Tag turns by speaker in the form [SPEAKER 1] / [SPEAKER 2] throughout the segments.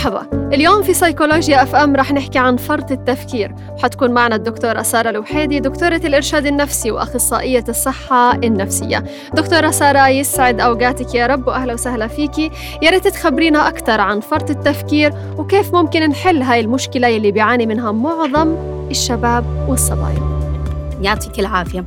[SPEAKER 1] مرحبا. اليوم في سيكولوجيا أف أم رح نحكي عن فرط التفكير. وحتكون معنا الدكتورة سارة الوحيدي دكتورة الإرشاد النفسي وأخصائية الصحة النفسية. دكتورة سارة يسعد أوقاتك يا رب وأهلا وسهلا فيكي يا ريت تخبرينا أكثر عن فرط التفكير وكيف ممكن نحل هاي المشكلة اللي بيعاني منها معظم الشباب والصبايا.
[SPEAKER 2] يعطيك العافية.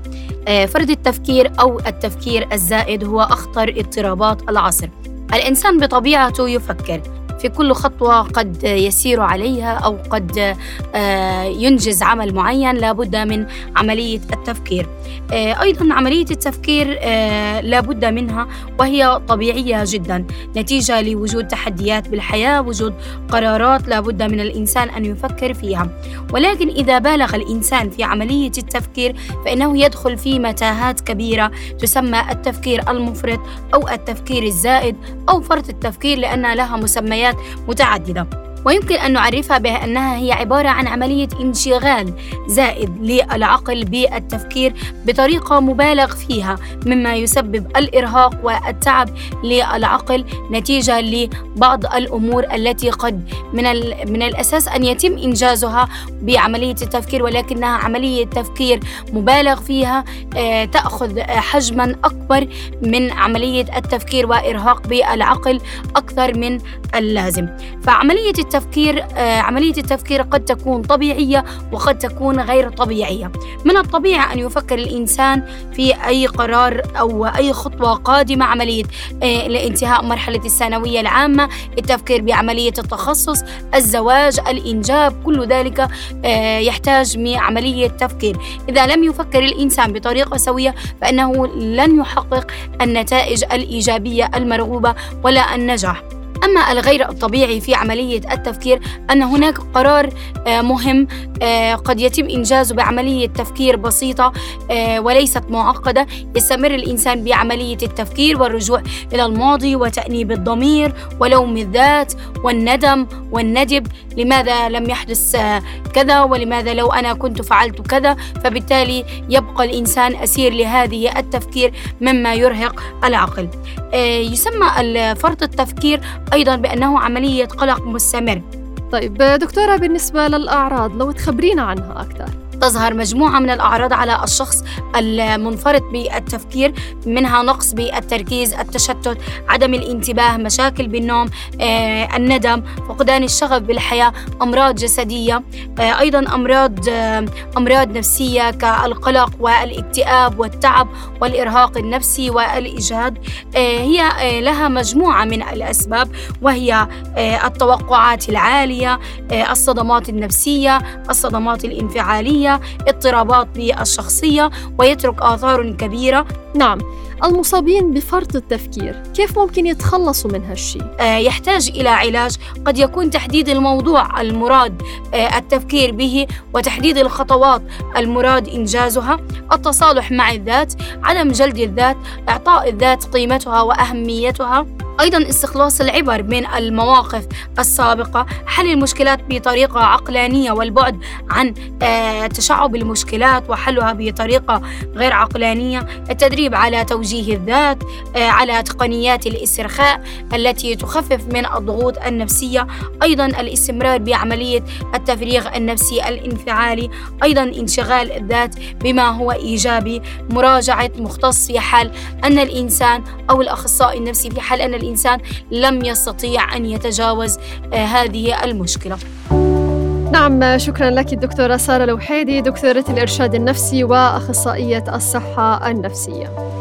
[SPEAKER 2] آه، فرط التفكير أو التفكير الزائد هو أخطر اضطرابات العصر. الإنسان بطبيعته يفكر في كل خطوة قد يسير عليها أو قد آه، ينجز عمل معين لابد من عملية التفكير. آه، أيضا عملية التفكير آه، لابد منها وهي طبيعية جدا. نتيجة لوجود تحديات بالحياة وجود قرارات لابد من الإنسان أن يفكر فيها. ولكن إذا بالغ الإنسان في عملية التفكير فإنه يدخل في متاهات كبيرة تسمى التفكير المفرط أو التفكير الزائد أو فرط التفكير لأن لها مسميات متعددة. ويمكن أن نعرفها بأنها هي عبارة عن عملية انشغال زائد للعقل بالتفكير بطريقة مبالغ فيها مما يسبب الإرهاق والتعب للعقل نتيجة لبعض الأمور التي قد من, من الأساس أن يتم إنجازها بعملية التفكير ولكنها عملية تفكير مبالغ فيها آه، تأخذ حجما أكبر من عملية التفكير وإرهاق بالعقل أكثر من اللازم. فعملية التفكير آه، عملية التفكير قد تكون طبيعية وقد تكون غير طبيعية. من الطبيعي أن يفكر الإنسان في أي قرار أو أي خطوة قادمة عملية آه، لانتهاء مرحلة الثانوية العامة التفكير بعملية التخصص الزواج الإنجاب كل ذلك آه، يحتاج عملية تفكير. إذا لم يفكر الإنسان بطريقة سوية فإنه لن يحقق النتائج الإيجابية المرغوبة ولا النجاح. أما الغير الطبيعي في عملية التفكير أن هناك قرار آه، مهم آه، قد يتم إنجازه بعملية تفكير بسيطة آه، وليست معقدة يستمر الإنسان بعملية التفكير والرجوع إلى الماضي وتأنيب الضمير ولوم الذات والندم والندب. لماذا لم يحدث كذا؟ ولماذا لو أنا كنت فعلت كذا؟ فبالتالي يبقى الإنسان أسير لهذه التفكير مما يرهق العقل. يسمى فرط التفكير أيضا بأنه عملية قلق مستمر.
[SPEAKER 1] طيب دكتورة بالنسبة للأعراض لو تخبرينا عنها أكثر.
[SPEAKER 2] تظهر مجموعة من الأعراض على الشخص المنفرط بالتفكير منها نقص بالتركيز التشتت عدم الانتباه مشاكل بالنوم آه، الندم فقدان الشغف بالحياة أمراض جسدية آه، أيضا أمراض آه، أمراض نفسية كالقلق والاكتئاب والتعب والإرهاق النفسي والإجهاد هي لها مجموعة من الأسباب وهي التوقعات العالية الصدمات النفسية الصدمات الانفعالية اضطرابات بالشخصية ويترك آثار كبيرة.
[SPEAKER 1] نعم المصابين بفرط التفكير كيف ممكن يتخلصوا من هالشيء؟
[SPEAKER 2] آه يحتاج إلى علاج. قد يكون تحديد الموضوع المراد آه التفكير به وتحديد الخطوات المراد إنجازها. التصالح مع الذات عدم جلد الذات إعطاء الذات قيمتها وأهميتها. أيضا استخلاص العبر من المواقف السابقة حل المشكلات بطريقة عقلانية والبعد عن آه، تشعب المشكلات وحلها بطريقة غير عقلانية. التدريب على توجيه الذات آه، على تقنيات الاسترخاء التي تخفف من الضغوط النفسية. أيضا الاستمرار بعملية التفريغ النفسي الانفعالي. أيضا انشغال الذات بما هو إيجابي. مراجعة مختص في حال أن الإنسان أو الأخصائي النفسي في حال أن الإنسان لم يستطيع أن يتجاوز آه، هذه المشكلة.
[SPEAKER 1] نعم شكرا لك الدكتورة سارة الوحيدي دكتورة الإرشاد النفسي وأخصائية الصحة النفسية.